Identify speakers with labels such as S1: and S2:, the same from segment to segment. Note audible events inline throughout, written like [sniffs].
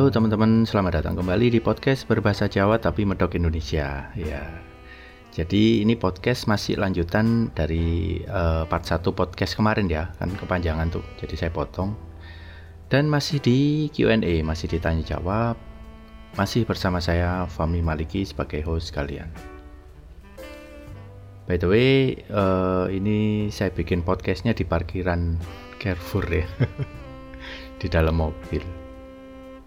S1: Halo teman-teman, selamat datang kembali di podcast berbahasa Jawa tapi medok Indonesia. Ya. Jadi ini podcast masih lanjutan dari uh, part 1 podcast kemarin ya, kan kepanjangan tuh. Jadi saya potong. Dan masih di Q&A, masih ditanya jawab. Masih bersama saya Fami Maliki sebagai host kalian. By the way, uh, ini saya bikin podcastnya di parkiran Carrefour ya. [laughs] di dalam mobil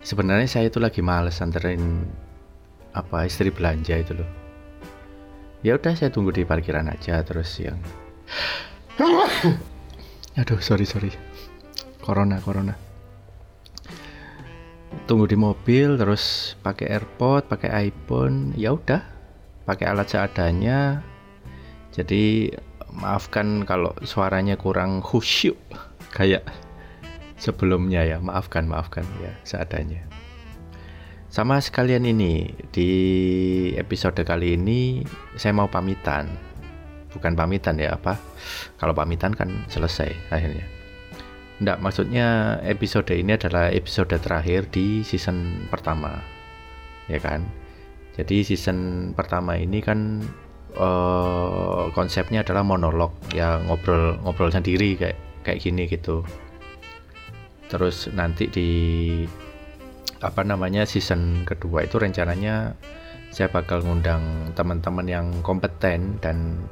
S1: sebenarnya saya itu lagi males anterin apa istri belanja itu loh. Ya udah saya tunggu di parkiran aja terus yang [sniffs] aduh sorry sorry. Corona corona. Tunggu di mobil terus pakai airpod pakai iPhone ya udah. Pakai alat seadanya. Jadi maafkan kalau suaranya kurang khusyuk kayak sebelumnya ya. Maafkan maafkan ya seadanya. Sama sekalian ini di episode kali ini saya mau pamitan. Bukan pamitan ya apa? Kalau pamitan kan selesai akhirnya. Enggak, maksudnya episode ini adalah episode terakhir di season pertama ya kan? Jadi season pertama ini kan uh, konsepnya adalah monolog ya ngobrol ngobrol sendiri kayak kayak gini gitu terus nanti di apa namanya season kedua itu rencananya saya bakal ngundang teman-teman yang kompeten dan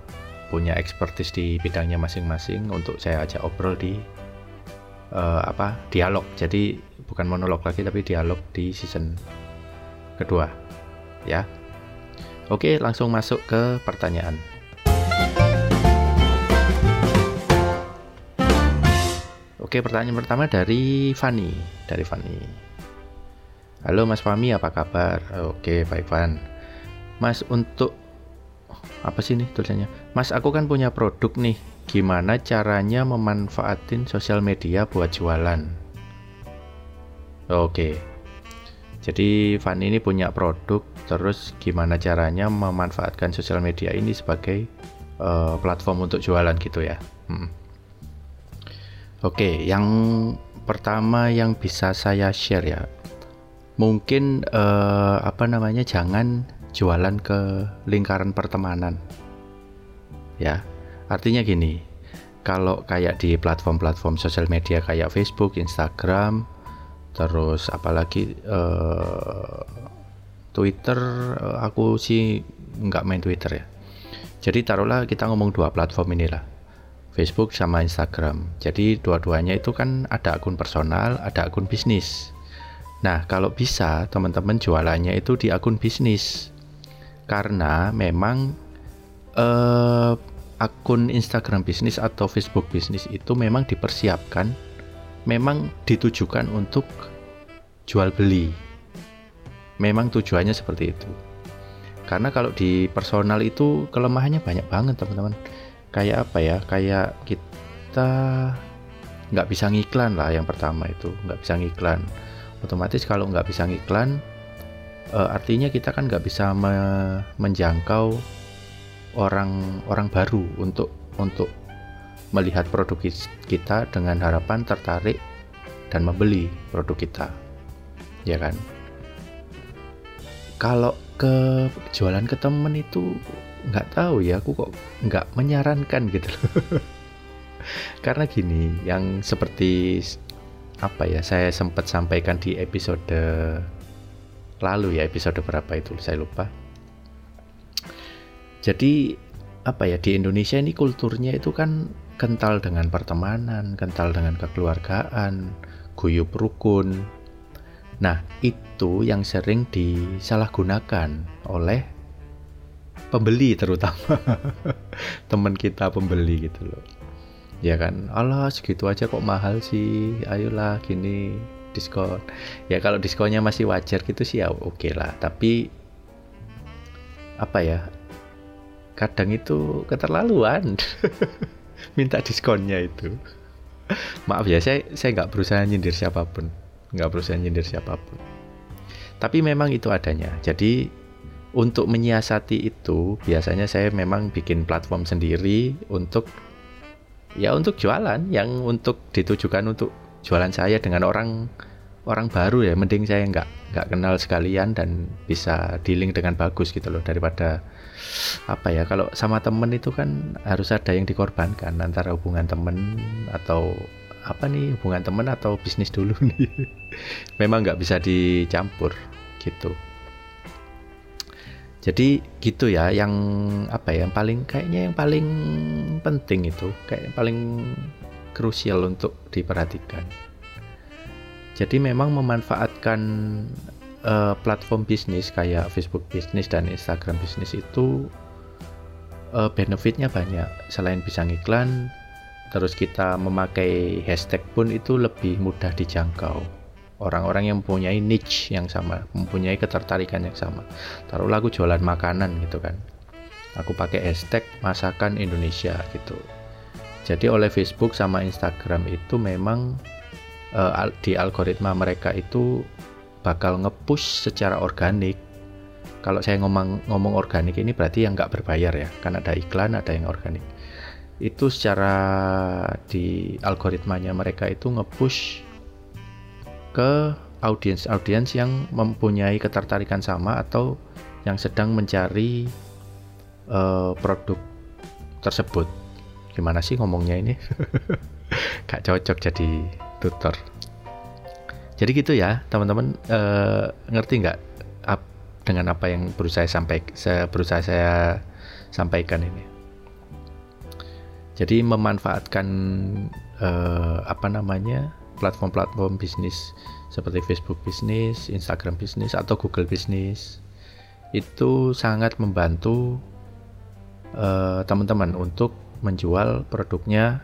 S1: punya expertise di bidangnya masing-masing untuk saya ajak obrol di uh, apa dialog. Jadi bukan monolog lagi tapi dialog di season kedua ya. Oke langsung masuk ke pertanyaan Oke, pertanyaan pertama dari Fani, dari Fani. Halo Mas Fami, apa kabar? Oke, baik Van. Mas, untuk apa sih nih tulisannya? Mas, aku kan punya produk nih. Gimana caranya memanfaatin sosial media buat jualan? Oke. Jadi Fani ini punya produk, terus gimana caranya memanfaatkan sosial media ini sebagai uh, platform untuk jualan gitu ya? Hmm. Oke, yang pertama yang bisa saya share ya, mungkin eh, apa namanya jangan jualan ke lingkaran pertemanan. Ya, artinya gini, kalau kayak di platform-platform sosial media kayak Facebook, Instagram, terus apalagi eh, Twitter, eh, aku sih nggak main Twitter ya. Jadi taruhlah kita ngomong dua platform inilah Facebook sama Instagram. Jadi dua-duanya itu kan ada akun personal, ada akun bisnis. Nah, kalau bisa teman-teman jualannya itu di akun bisnis. Karena memang eh, akun Instagram bisnis atau Facebook bisnis itu memang dipersiapkan memang ditujukan untuk jual beli. Memang tujuannya seperti itu. Karena kalau di personal itu kelemahannya banyak banget, teman-teman kayak apa ya kayak kita nggak bisa ngiklan lah yang pertama itu nggak bisa ngiklan. Otomatis kalau nggak bisa ngiklan uh, artinya kita kan nggak bisa me menjangkau orang orang baru untuk untuk melihat produk kita dengan harapan tertarik dan membeli produk kita ya kan? Kalau ke jualan ke temen itu nggak tahu ya aku kok nggak menyarankan gitu loh. [laughs] Karena gini yang seperti apa ya saya sempat sampaikan di episode lalu ya episode berapa itu saya lupa. Jadi apa ya di Indonesia ini kulturnya itu kan kental dengan pertemanan kental dengan kekeluargaan guyup rukun. Nah itu yang sering disalahgunakan oleh pembeli terutama. [laughs] Teman kita pembeli gitu loh. Ya kan? Allah segitu aja kok mahal sih. Ayolah gini diskon. Ya kalau diskonnya masih wajar gitu sih ya oke okay lah. Tapi apa ya? Kadang itu keterlaluan. [laughs] Minta diskonnya itu. Maaf ya saya saya nggak berusaha nyindir siapa pun. Nggak berusaha nyindir siapa pun. Tapi memang itu adanya. Jadi untuk menyiasati itu biasanya saya memang bikin platform sendiri untuk ya untuk jualan yang untuk ditujukan untuk jualan saya dengan orang orang baru ya. Mending saya nggak nggak kenal sekalian dan bisa dealing dengan bagus gitu loh daripada apa ya kalau sama temen itu kan harus ada yang dikorbankan antara hubungan temen atau apa nih hubungan temen atau bisnis dulu nih. [laughs] Memang nggak bisa dicampur gitu jadi gitu ya yang apa ya yang paling kayaknya yang paling penting itu kayak yang paling krusial untuk diperhatikan. Jadi memang memanfaatkan uh, platform bisnis kayak Facebook bisnis dan Instagram bisnis itu uh, benefitnya banyak. Selain bisa ngiklan terus kita memakai hashtag pun itu lebih mudah dijangkau orang-orang yang mempunyai niche yang sama mempunyai ketertarikan yang sama. Taruhlah aku jualan makanan gitu kan. Aku pakai hashtag masakan Indonesia gitu. Jadi oleh Facebook sama Instagram itu memang uh, di algoritma mereka itu bakal ngepush secara organik. Kalau saya ngomong ngomong organik ini berarti yang nggak berbayar ya kan ada iklan ada yang organik. Itu secara di algoritmanya mereka itu nge-push ke audiens-audiens yang mempunyai ketertarikan sama atau yang sedang mencari uh, produk tersebut. Gimana sih ngomongnya ini? [laughs] Gak cocok jadi tutor. Jadi gitu ya, teman-teman uh, ngerti nggak dengan apa yang berusaha sampai saya berusaha saya sampaikan ini? Jadi memanfaatkan uh, apa namanya platform-platform bisnis seperti Facebook bisnis, Instagram bisnis atau Google bisnis itu sangat membantu uh, teman-teman untuk menjual produknya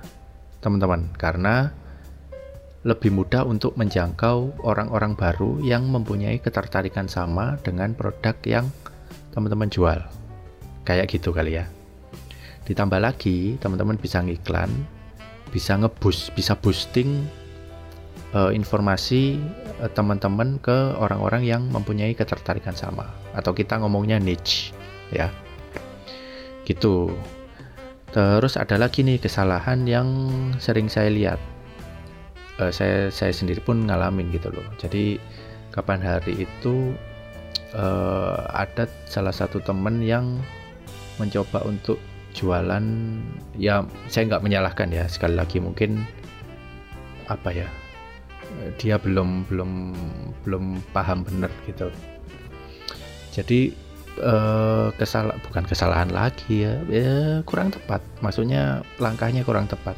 S1: teman-teman karena lebih mudah untuk menjangkau orang-orang baru yang mempunyai ketertarikan sama dengan produk yang teman-teman jual. Kayak gitu kali ya. Ditambah lagi, teman-teman bisa ngiklan, bisa ngebus, bisa boosting uh, informasi uh, teman-teman ke orang-orang yang mempunyai ketertarikan sama atau kita ngomongnya niche ya. Gitu. Terus ada lagi nih kesalahan yang sering saya lihat. Uh, saya saya sendiri pun ngalamin gitu loh. Jadi kapan hari itu uh, ada salah satu teman yang mencoba untuk jualan ya saya nggak menyalahkan ya sekali lagi mungkin apa ya dia belum belum belum paham benar gitu. Jadi eh, kesalah bukan kesalahan lagi ya, ya kurang tepat. Maksudnya langkahnya kurang tepat.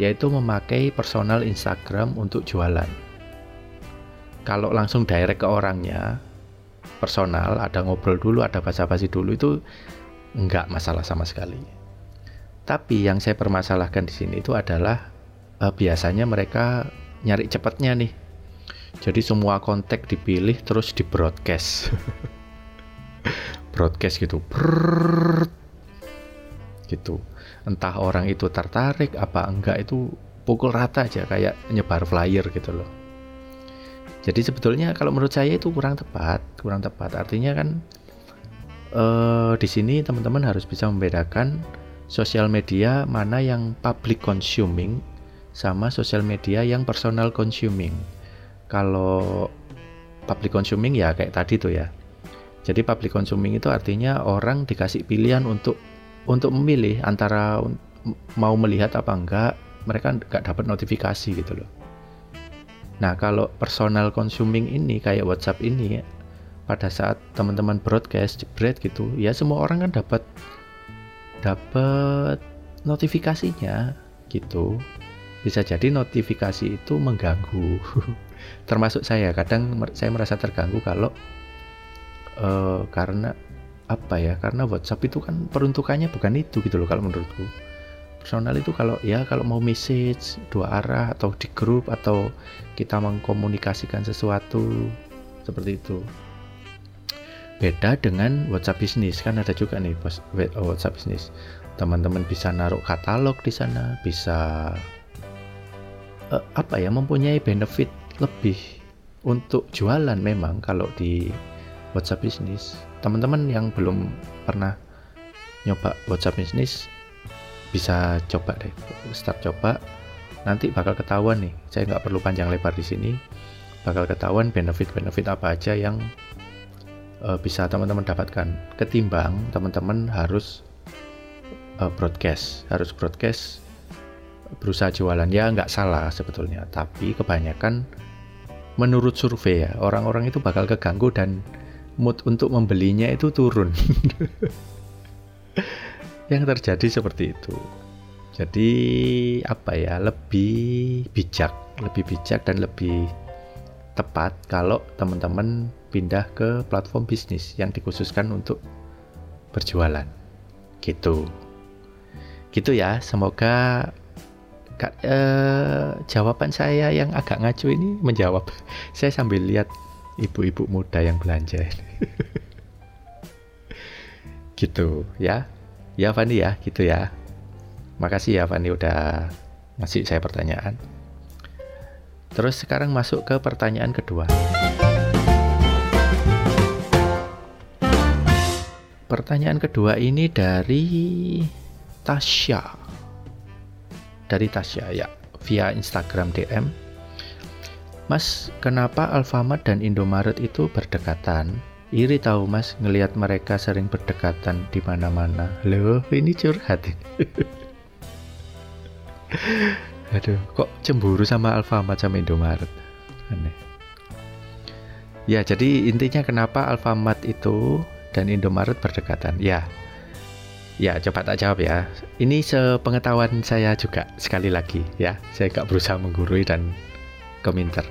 S1: Yaitu memakai personal Instagram untuk jualan. Kalau langsung direct ke orangnya personal ada ngobrol dulu ada basa-basi dulu itu Enggak masalah sama sekali. Tapi yang saya permasalahkan di sini itu adalah uh, biasanya mereka nyari cepatnya nih. Jadi semua kontak dipilih terus di broadcast. [laughs] broadcast gitu. Brrrr, gitu. Entah orang itu tertarik apa enggak itu pukul rata aja kayak nyebar flyer gitu loh. Jadi sebetulnya kalau menurut saya itu kurang tepat, kurang tepat. Artinya kan uh, di sini teman-teman harus bisa membedakan sosial media mana yang public consuming sama sosial media yang personal consuming. Kalau public consuming ya kayak tadi tuh ya. Jadi public consuming itu artinya orang dikasih pilihan untuk untuk memilih antara mau melihat apa enggak, mereka nggak dapat notifikasi gitu loh. Nah, kalau personal consuming ini kayak WhatsApp ini pada saat teman-teman broadcast jebret gitu ya semua orang kan dapat dapat notifikasinya gitu bisa jadi notifikasi itu mengganggu. [laughs] Termasuk saya kadang saya merasa terganggu kalau uh, karena apa ya karena WhatsApp itu kan peruntukannya bukan itu gitu loh kalau menurutku. Personal itu kalau ya kalau mau message dua arah atau di grup atau kita mengkomunikasikan sesuatu seperti itu. Beda dengan WhatsApp bisnis kan ada juga nih WhatsApp bisnis. Teman-teman bisa naruh katalog di sana bisa uh, apa ya mempunyai benefit lebih untuk jualan memang kalau di WhatsApp bisnis. Teman-teman yang belum pernah nyoba WhatsApp bisnis bisa coba deh start coba. Nanti bakal ketahuan nih saya nggak perlu panjang lebar di sini. Bakal ketahuan benefit-benefit apa aja yang uh, bisa teman-teman dapatkan. Ketimbang teman-teman harus uh, broadcast harus broadcast berusaha jualan. Ya nggak salah sebetulnya. Tapi kebanyakan menurut survei ya orang-orang itu bakal keganggu dan mood untuk membelinya itu turun. [laughs] Yang terjadi seperti itu. Jadi apa ya lebih bijak lebih bijak dan lebih tepat kalau teman-teman pindah ke platform bisnis yang dikhususkan untuk berjualan. Gitu. Gitu ya semoga eh, jawaban saya yang agak ngaco ini menjawab. [laughs] Saya sambil lihat ibu-ibu muda yang belanja [laughs] gitu ya. Ya Fani ya gitu ya. Makasih ya Fani udah ngasih saya pertanyaan. Terus sekarang masuk ke pertanyaan kedua. Pertanyaan kedua ini dari Tasya. Dari Tasya ya, via Instagram DM. Mas, kenapa Alfamart dan Indomaret itu berdekatan? Iri tahu Mas ngelihat mereka sering berdekatan di mana-mana. Loh, ini curhat. [laughs] Aduh, kok cemburu sama Alfamart sama Indomaret? Aneh. Ya, jadi intinya kenapa Alfamart itu dan Indomaret berdekatan. Ya, ya coba tak jawab ya. Ini sepengetahuan saya juga sekali lagi ya. Saya gak berusaha menggurui dan komentar.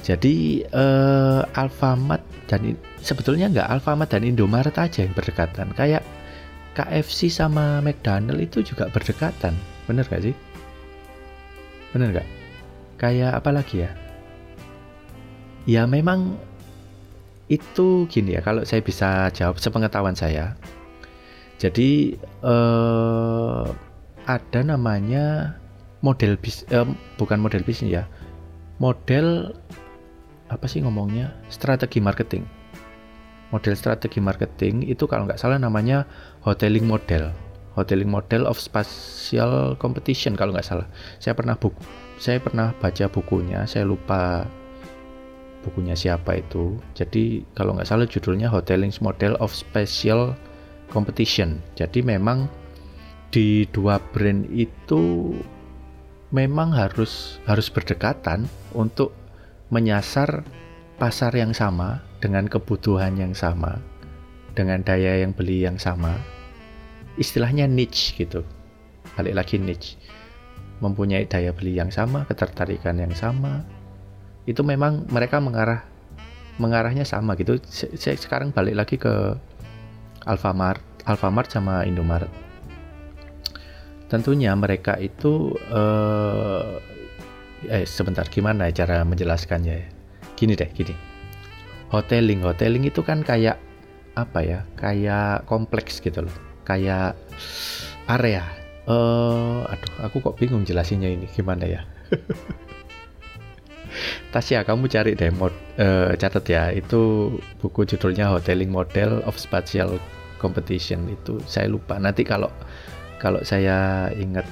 S1: Jadi eh, Alfamart dan sebetulnya nggak Alfamart dan Indomaret aja yang berdekatan. Kayak KFC sama McDonald itu juga berdekatan. Bener gak sih? Bener gak? Kayak apa lagi ya? Ya memang itu gini ya kalau saya bisa jawab sepengetahuan saya jadi eh, ada namanya model bis eh, bukan model bisnis ya model apa sih ngomongnya strategi marketing model strategi marketing itu kalau nggak salah namanya hoteling model hoteling model of spatial competition kalau nggak salah saya pernah buku saya pernah baca bukunya saya lupa bukunya siapa itu. Jadi kalau nggak salah judulnya Hoteling Model of Special Competition. Jadi memang di dua brand itu memang harus harus berdekatan untuk menyasar pasar yang sama dengan kebutuhan yang sama dengan daya yang beli yang sama. Istilahnya niche gitu. Balik lagi niche. Mempunyai daya beli yang sama ketertarikan yang sama. Itu memang mereka mengarah mengarahnya sama gitu. Saya sekarang balik lagi ke Alfamart, Alfamart sama Indomaret. Tentunya mereka itu eh, eh sebentar gimana ya cara menjelaskannya ya? Gini deh, gini. Hoteling, hoteling itu kan kayak apa ya? Kayak kompleks gitu loh. Kayak area. Eh, uh, aduh, aku kok bingung jelasinnya ini gimana ya? [laughs] Tasya kamu cari deh mod uh, catat ya. Itu buku judulnya Hoteling Model of Spatial Competition. Itu saya lupa. Nanti kalau kalau saya ingat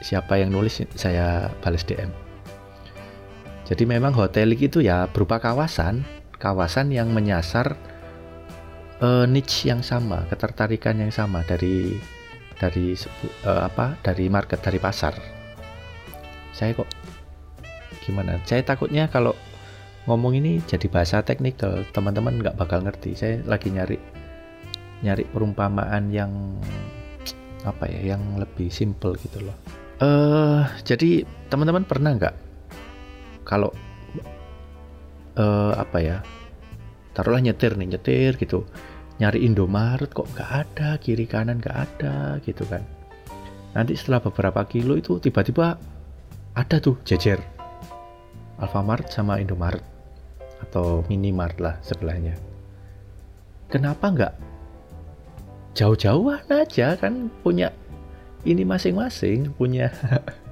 S1: siapa yang nulis saya balas DM jadi memang hoteling itu ya berupa kawasan kawasan yang menyasar uh, niche yang sama ketertarikan yang sama dari dari uh, apa dari market dari pasar. Saya kok gimana? Saya takutnya kalau ngomong ini jadi bahasa teknikal teman-teman nggak bakal ngerti. Saya lagi nyari nyari perumpamaan yang apa ya yang lebih simple gitu loh. Eh uh, jadi teman-teman pernah nggak kalau uh, apa ya taruhlah nyetir nih nyetir gitu nyari Indomaret kok nggak ada kiri kanan nggak ada gitu kan. Nanti setelah beberapa kilo itu tiba-tiba ada tuh jejer Alfamart sama Indomaret atau Minimart lah sebelahnya. Kenapa nggak jauh-jauhan aja kan punya ini masing-masing punya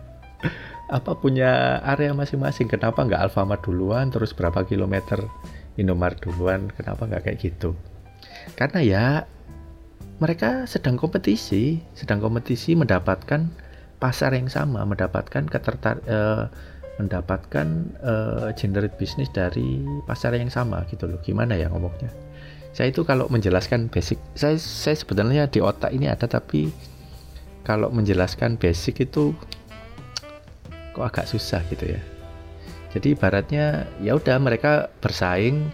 S1: [laughs] apa punya area masing-masing. Kenapa nggak Alfamart duluan terus berapa kilometer Indomaret duluan? Kenapa nggak kayak gitu? Karena ya mereka sedang kompetisi sedang kompetisi mendapatkan pasar yang sama mendapatkan ketertar eh, mendapatkan uh, generate bisnis dari pasar yang sama gitu loh. Gimana ya ngomongnya? Saya itu kalau menjelaskan basic saya saya sebenarnya di otak ini ada tapi kalau menjelaskan basic itu kok agak susah gitu ya. Jadi ibaratnya ya udah mereka bersaing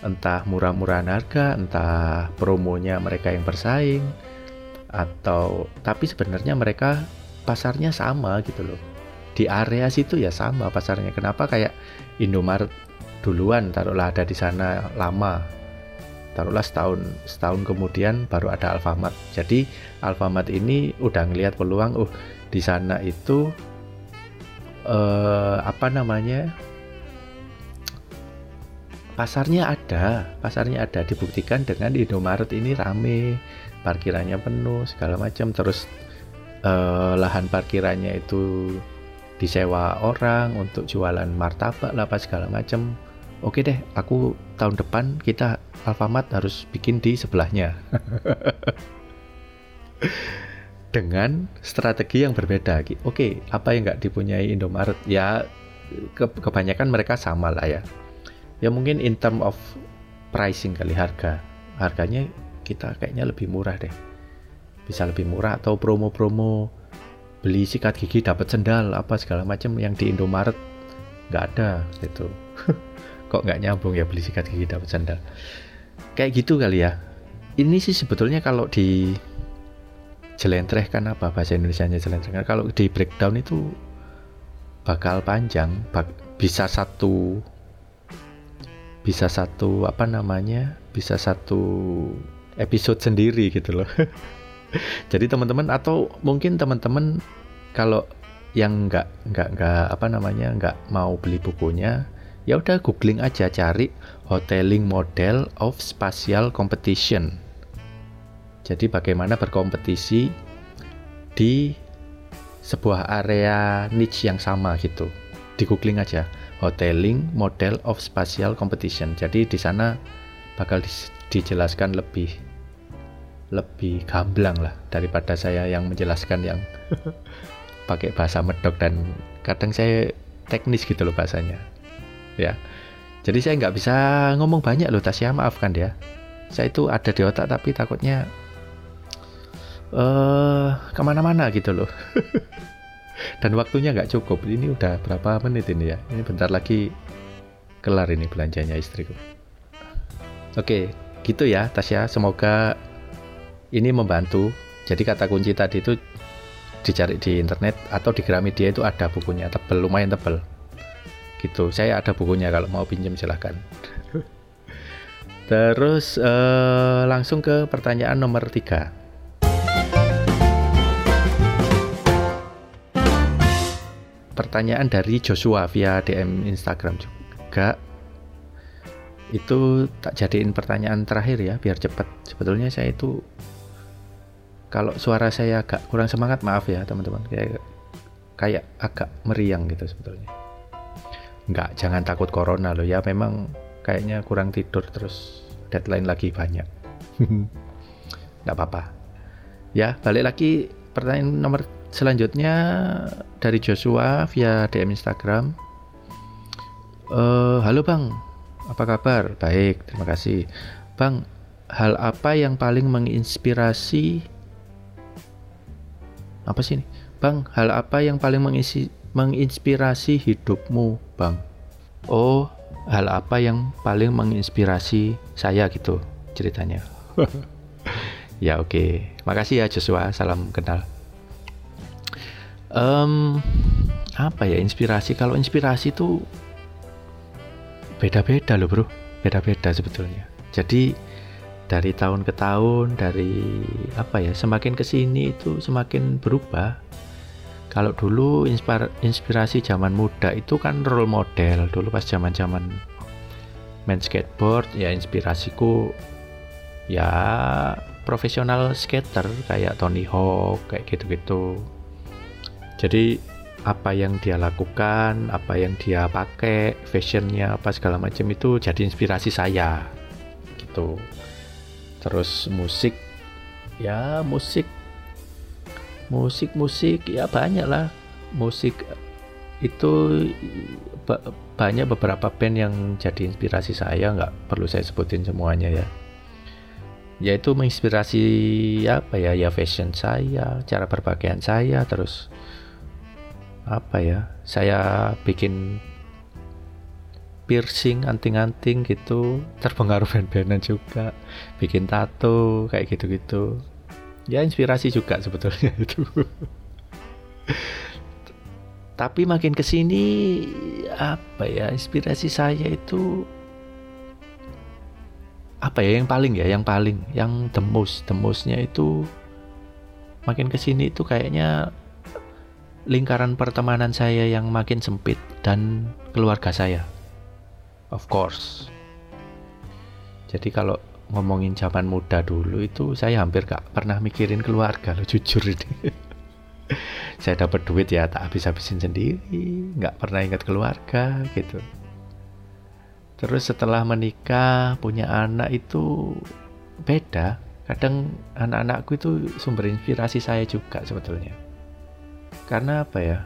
S1: entah murah-murahan harga entah promonya mereka yang bersaing atau tapi sebenarnya mereka pasarnya sama gitu loh di area situ ya sama pasarnya. Kenapa kayak Indomaret duluan taruhlah ada di sana lama. Taruhlah setahun setahun kemudian baru ada Alfamart. Jadi Alfamart ini udah ngelihat peluang uh di sana itu eh, apa namanya pasarnya ada pasarnya ada. Dibuktikan dengan Indomaret ini rame parkirannya penuh segala macam. Terus eh, lahan parkirannya itu disewa orang untuk jualan martabak lah apa segala macam oke deh aku tahun depan kita Alfamart harus bikin di sebelahnya. [laughs] Dengan strategi yang berbeda oke apa yang nggak dipunyai Indomaret? Ya ke kebanyakan mereka sama lah ya. Ya mungkin in term of pricing kali harga. Harganya kita kayaknya lebih murah deh. Bisa lebih murah atau promo-promo beli sikat gigi dapat sendal apa segala macam yang di Indomaret nggak ada gitu. [laughs] Kok nggak nyambung ya beli sikat gigi dapat sandal kayak gitu kali ya. Ini sih sebetulnya kalau di jelentrehkan apa bahasa Indonesia nya jelentrehkan kalau di breakdown itu bakal panjang bak bisa satu bisa satu apa namanya bisa satu episode sendiri gitu loh [laughs] [laughs] jadi teman-teman atau mungkin teman-teman kalau yang nggak nggak nggak apa namanya nggak mau beli bukunya ya udah googling aja cari hoteling model of spatial competition. Jadi bagaimana berkompetisi di sebuah area niche yang sama gitu. Di googling aja hoteling model of spatial competition. Jadi di sana bakal dijelaskan lebih lebih gamblang lah daripada saya yang menjelaskan yang [laughs] pakai bahasa medok dan kadang saya teknis gitu loh bahasanya ya. Jadi saya nggak bisa ngomong banyak loh Tasya maafkan ya saya itu ada di otak tapi takutnya uh, ke mana-mana gitu loh. [laughs] Dan waktunya nggak cukup. Ini udah berapa menit ini ya? Ini bentar lagi kelar ini belanjanya istriku. Oke gitu ya Tasya. Semoga ini membantu. Jadi kata kunci tadi itu dicari di internet atau di Gramedia itu ada bukunya tebel lumayan tebel. Gitu. Saya ada bukunya kalau mau pinjam silahkan. [laughs] Terus uh, langsung ke pertanyaan nomor tiga. Pertanyaan dari Joshua via DM Instagram juga. Itu tak jadiin pertanyaan terakhir ya biar cepat sebetulnya saya itu kalau suara saya agak kurang semangat maaf ya teman-teman. Kayak kayak agak meriang gitu sebetulnya. Nggak jangan takut corona loh. Ya memang kayaknya kurang tidur terus deadline lagi banyak. [laughs] Nggak apa-apa. Ya balik lagi pertanyaan nomor selanjutnya dari Joshua via DM Instagram. Uh, halo bang. Apa kabar? Baik terima kasih. Bang hal apa yang paling menginspirasi apa sih ini bang hal apa yang paling mengisi menginspirasi hidupmu, Bang? Oh, hal apa yang paling menginspirasi saya gitu ceritanya. [laughs] ya oke, okay. makasih ya Joshua, salam kenal. Um, apa ya inspirasi? Kalau inspirasi itu beda-beda loh bro, beda-beda sebetulnya. Jadi dari tahun ke tahun, dari apa ya, semakin ke sini itu semakin berubah. Kalau dulu inspirasi zaman muda itu kan role model. Dulu pas zaman zaman main skateboard ya inspirasiku ya profesional skater kayak Tony Hawk kayak gitu-gitu. Jadi apa yang dia lakukan apa yang dia pakai fashionnya apa segala macam itu jadi inspirasi saya. Gitu terus musik. Ya musik. Musik-musik ya banyak lah. Musik itu banyak beberapa band yang jadi inspirasi saya. Nggak perlu saya sebutin semuanya ya. Yaitu menginspirasi apa ya ya fashion saya cara berpakaian saya. Terus apa ya saya bikin piercing anting-anting gitu. Terpengaruh band-bandan juga. Bikin tato kayak gitu-gitu. Ya inspirasi juga sebetulnya [laughs] itu. Tapi makin ke sini apa ya inspirasi saya itu apa ya yang paling ya yang paling yang the most itu makin ke sini itu kayaknya lingkaran pertemanan saya yang makin sempit dan keluarga saya of course. Jadi kalau ngomongin zaman muda dulu itu saya hampir gak pernah mikirin keluarga lo jujur ini. [laughs] Saya dapat duit ya tak habis-habisin sendiri nggak pernah ingat keluarga gitu. Terus setelah menikah punya anak itu beda. Kadang anak-anakku itu sumber inspirasi saya juga sebetulnya. Karena apa ya?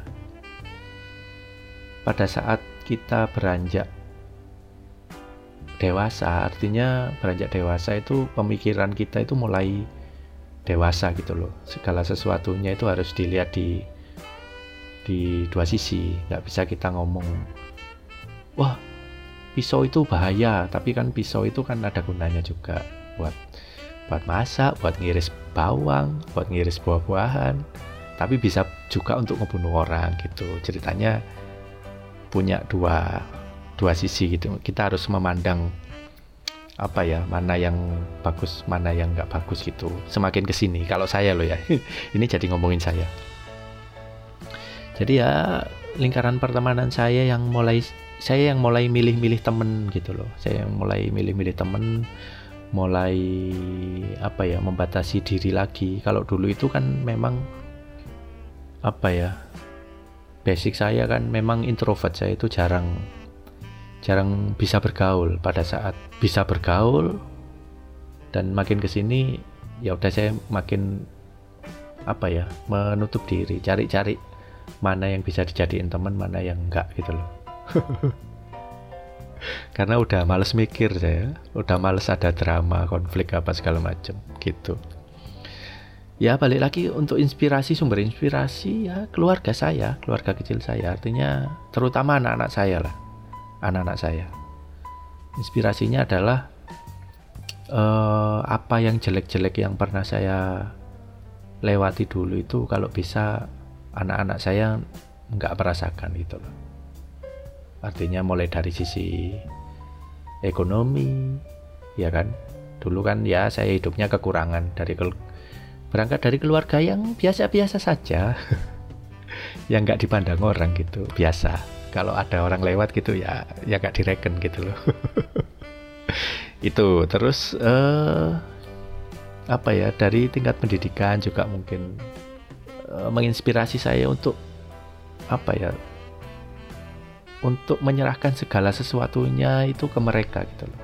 S1: Pada saat kita beranjak dewasa artinya beranjak dewasa itu pemikiran kita itu mulai dewasa gitu loh. Segala sesuatunya itu harus dilihat di di dua sisi nggak bisa kita ngomong wah pisau itu bahaya tapi kan pisau itu kan ada gunanya juga buat buat masak buat ngiris bawang buat ngiris buah-buahan tapi bisa juga untuk ngebunuh orang gitu. Ceritanya punya dua dua sisi gitu. Kita harus memandang apa ya mana yang bagus mana yang nggak bagus gitu. Semakin ke sini kalau saya loh ya. [laughs] Ini jadi ngomongin saya. Jadi ya lingkaran pertemanan saya yang mulai saya yang mulai milih-milih temen gitu loh. Saya yang mulai milih-milih temen mulai apa ya membatasi diri lagi. Kalau dulu itu kan memang apa ya basic saya kan memang introvert. Saya itu jarang jarang bisa bergaul pada saat bisa bergaul dan makin ke sini ya udah saya makin apa ya menutup diri cari-cari mana yang bisa dijadiin teman mana yang enggak gitu loh. [laughs] Karena udah males mikir saya udah males ada drama konflik apa segala macem gitu. Ya balik lagi untuk inspirasi sumber inspirasi ya keluarga saya keluarga kecil saya. Artinya terutama anak-anak saya lah anak-anak saya. Inspirasinya adalah uh, apa yang jelek-jelek yang pernah saya lewati dulu itu kalau bisa anak-anak saya nggak merasakan gitu loh. Artinya mulai dari sisi ekonomi, ya kan. Dulu kan ya saya hidupnya kekurangan dari berangkat dari keluarga yang biasa-biasa saja, [laughs] yang nggak dipandang orang gitu, biasa kalau ada orang lewat gitu ya ya gak direken gitu loh. [laughs] Itu. Terus uh, apa ya dari tingkat pendidikan juga mungkin uh, menginspirasi saya untuk apa ya untuk menyerahkan segala sesuatunya itu ke mereka gitu loh.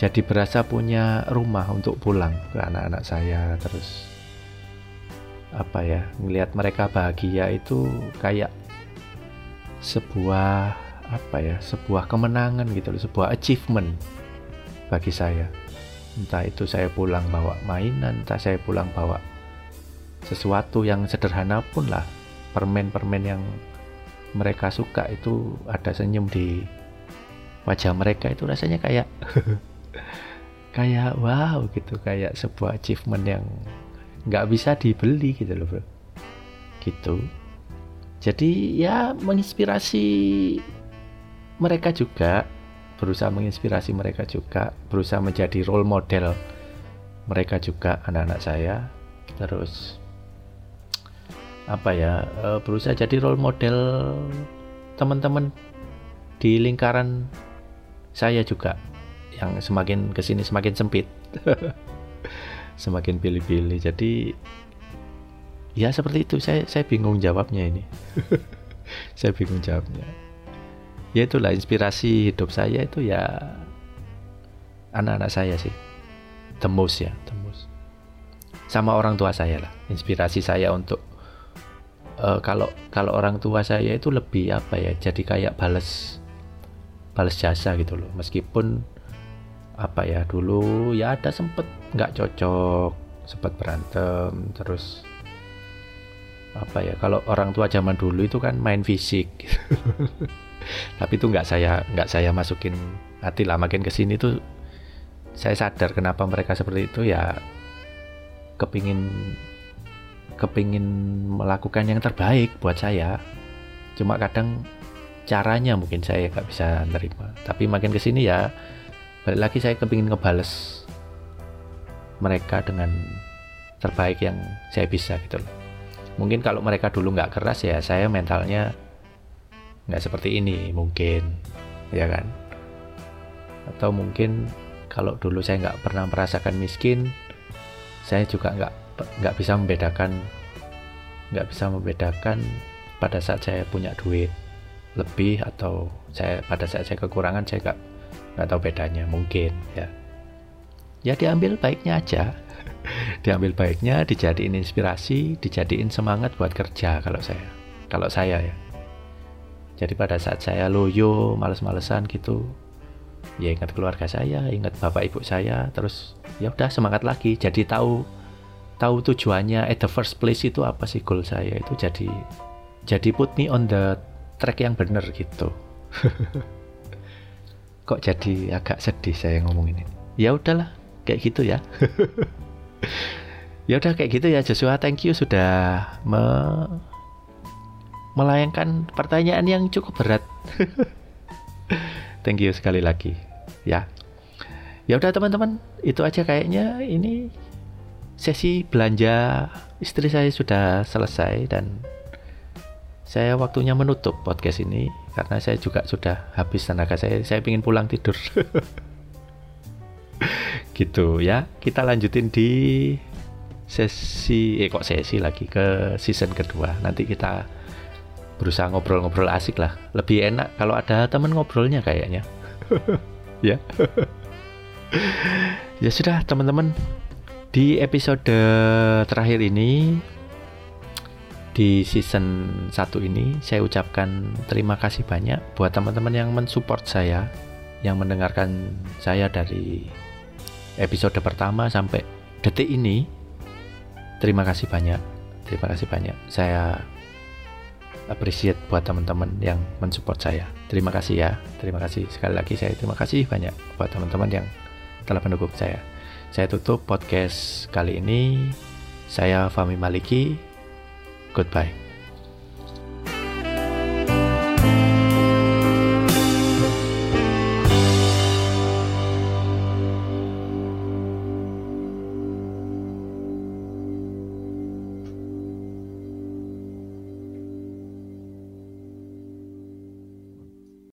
S1: Jadi berasa punya rumah untuk pulang ke anak-anak saya terus apa ya melihat mereka bahagia itu kayak sebuah apa ya sebuah kemenangan gitu loh sebuah achievement bagi saya. Entah itu saya pulang bawa mainan entah saya pulang bawa sesuatu yang sederhana pun lah. Permen-permen yang mereka suka itu ada senyum di wajah mereka itu rasanya kayak [laughs] kayak wow gitu kayak sebuah achievement yang nggak bisa dibeli gitu loh bro. Gitu jadi ya menginspirasi mereka juga, berusaha menginspirasi mereka juga, berusaha menjadi role model mereka juga anak-anak saya. Terus apa ya eh, berusaha jadi role model teman-teman di lingkaran saya juga yang semakin ke sini semakin sempit [laughs] semakin pilih-pilih jadi ya seperti itu. Saya saya bingung jawabnya ini. [laughs] Saya bingung jawabnya. Ya itulah inspirasi hidup saya itu ya anak-anak saya sih. Tembus ya tembus. Sama orang tua saya lah. Inspirasi saya untuk uh, kalau kalau orang tua saya itu lebih apa ya jadi kayak balas balas jasa gitu loh. Meskipun apa ya dulu ya ada sempet nggak cocok sempat berantem terus apa ya kalau orang tua zaman dulu itu kan main fisik. [laughs] Tapi itu nggak saya nggak saya masukin hati lah makin ke sini tuh saya sadar kenapa mereka seperti itu ya kepingin kepingin melakukan yang terbaik buat saya. Cuma kadang caranya mungkin saya nggak bisa nerima. Tapi makin ke sini ya balik lagi saya kepingin ngebales mereka dengan terbaik yang saya bisa gitu loh mungkin kalau mereka dulu nggak keras ya saya mentalnya nggak seperti ini mungkin ya kan? Atau mungkin kalau dulu saya nggak pernah merasakan miskin saya juga nggak nggak bisa membedakan nggak bisa membedakan pada saat saya punya duit lebih atau saya pada saat saya kekurangan saya nggak nggak tahu bedanya mungkin ya. Ya diambil baiknya aja [laughs] diambil baiknya dijadiin inspirasi dijadiin semangat buat kerja kalau saya. Kalau saya ya. Jadi pada saat saya loyo males-malesan gitu ya ingat keluarga saya ingat bapak ibu saya terus ya udah semangat lagi. Jadi tahu tahu tujuannya at the first place itu apa sih goal saya itu. Jadi jadi put me on the track yang bener gitu. [laughs] Kok jadi agak sedih saya ngomongin ini? Ya udahlah kayak gitu ya [laughs] ya udah kayak gitu ya Joshua. Thank you sudah me melayangkan pertanyaan yang cukup berat. [laughs] Thank you sekali lagi. Ya. Ya udah teman-teman. Itu aja kayaknya. Ini sesi belanja istri saya sudah selesai dan saya waktunya menutup podcast ini karena saya juga sudah habis tenaga saya. Saya ingin pulang tidur [laughs] gitu ya. Kita lanjutin di sesi eh kok sesi lagi? Ke season kedua. Nanti kita berusaha ngobrol-ngobrol asik lah. Lebih enak kalau ada temen ngobrolnya kayaknya. [laughs] Ya. [laughs] Ya sudah teman-teman. Di episode terakhir ini di season 1 ini saya ucapkan terima kasih banyak buat teman-teman yang mensupport saya yang mendengarkan saya dari episode pertama sampai detik ini. Terima kasih banyak. Terima kasih banyak. Saya appreciate buat teman-teman yang mensupport saya. Terima kasih ya. Terima kasih sekali lagi. Saya terima kasih banyak buat teman-teman yang telah mendukung saya. Saya tutup podcast kali ini. Saya Fami Maliki. Goodbye